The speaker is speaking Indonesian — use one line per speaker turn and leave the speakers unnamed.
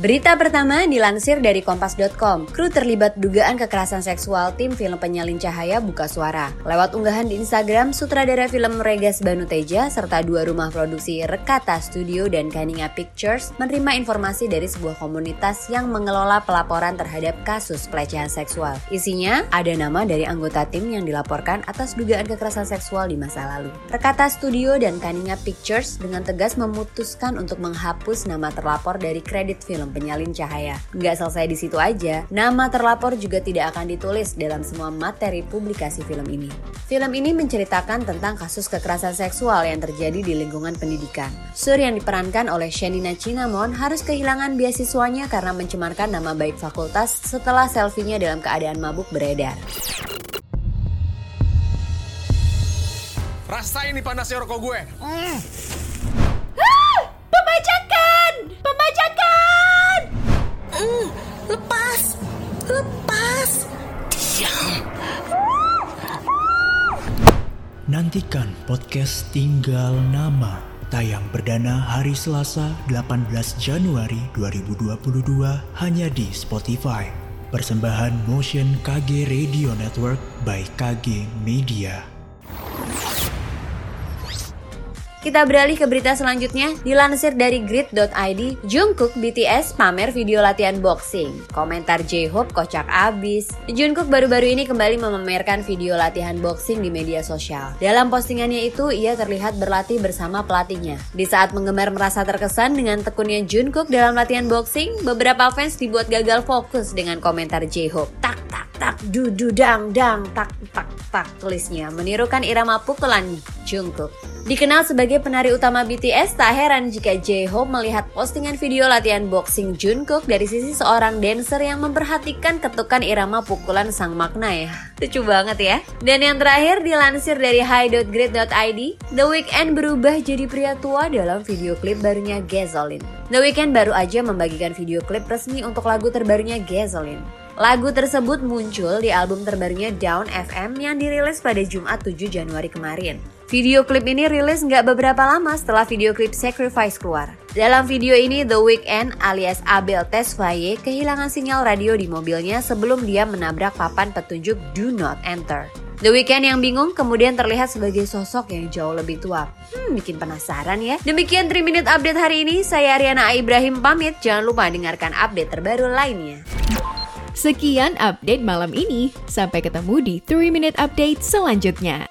Berita pertama dilansir dari Kompas.com. Kru terlibat dugaan kekerasan seksual tim film penyalin cahaya buka suara. Lewat unggahan di Instagram, sutradara film Regas Banuteja serta dua rumah produksi Rekata Studio dan Kaninga Pictures menerima informasi dari sebuah komunitas yang mengelola pelaporan terhadap kasus pelecehan seksual. Isinya ada nama dari anggota tim yang dilaporkan atas dugaan kekerasan seksual di masa lalu. Rekata Studio dan Kaninga Pictures dengan tegas memutuskan untuk menghapus nama terlapor dari kredit film penyalin cahaya. Nggak selesai di situ aja, nama terlapor juga tidak akan ditulis dalam semua materi publikasi film ini. Film ini menceritakan tentang kasus kekerasan seksual yang terjadi di lingkungan pendidikan. Sur yang diperankan oleh Shenina Cinnamon harus kehilangan beasiswanya karena mencemarkan nama baik fakultas setelah selfie-nya dalam keadaan mabuk beredar.
Rasain nih panasnya rokok gue. Mm.
Nantikan podcast Tinggal Nama tayang perdana hari Selasa 18 Januari 2022 hanya di Spotify. Persembahan Motion KG Radio Network by KG Media.
Kita beralih ke berita selanjutnya. Dilansir dari grid.id, Jungkook BTS pamer video latihan boxing. Komentar J-Hope kocak abis. Jungkook baru-baru ini kembali memamerkan video latihan boxing di media sosial. Dalam postingannya itu, ia terlihat berlatih bersama pelatihnya. Di saat penggemar merasa terkesan dengan tekunnya Jungkook dalam latihan boxing, beberapa fans dibuat gagal fokus dengan komentar J-Hope. Tak tak tak du du dang dang tak tak tak tulisnya menirukan irama pukulan Jungkook. Dikenal sebagai penari utama BTS, tak heran jika J-Hope melihat postingan video latihan boxing Jungkook dari sisi seorang dancer yang memperhatikan ketukan irama pukulan sang makna ya. Lucu banget ya. Dan yang terakhir dilansir dari high.grid.id, The Weeknd berubah jadi pria tua dalam video klip barunya Gasoline. The Weeknd baru aja membagikan video klip resmi untuk lagu terbarunya Gasoline. Lagu tersebut muncul di album terbarunya Down FM yang dirilis pada Jumat 7 Januari kemarin. Video klip ini rilis nggak beberapa lama setelah video klip Sacrifice keluar. Dalam video ini, The Weeknd alias Abel Tesfaye kehilangan sinyal radio di mobilnya sebelum dia menabrak papan petunjuk Do Not Enter. The Weeknd yang bingung kemudian terlihat sebagai sosok yang jauh lebih tua. Hmm, bikin penasaran ya. Demikian 3 Minute Update hari ini. Saya Ariana Ibrahim pamit. Jangan lupa dengarkan update terbaru lainnya.
Sekian update malam ini. Sampai ketemu di 3 Minute Update selanjutnya.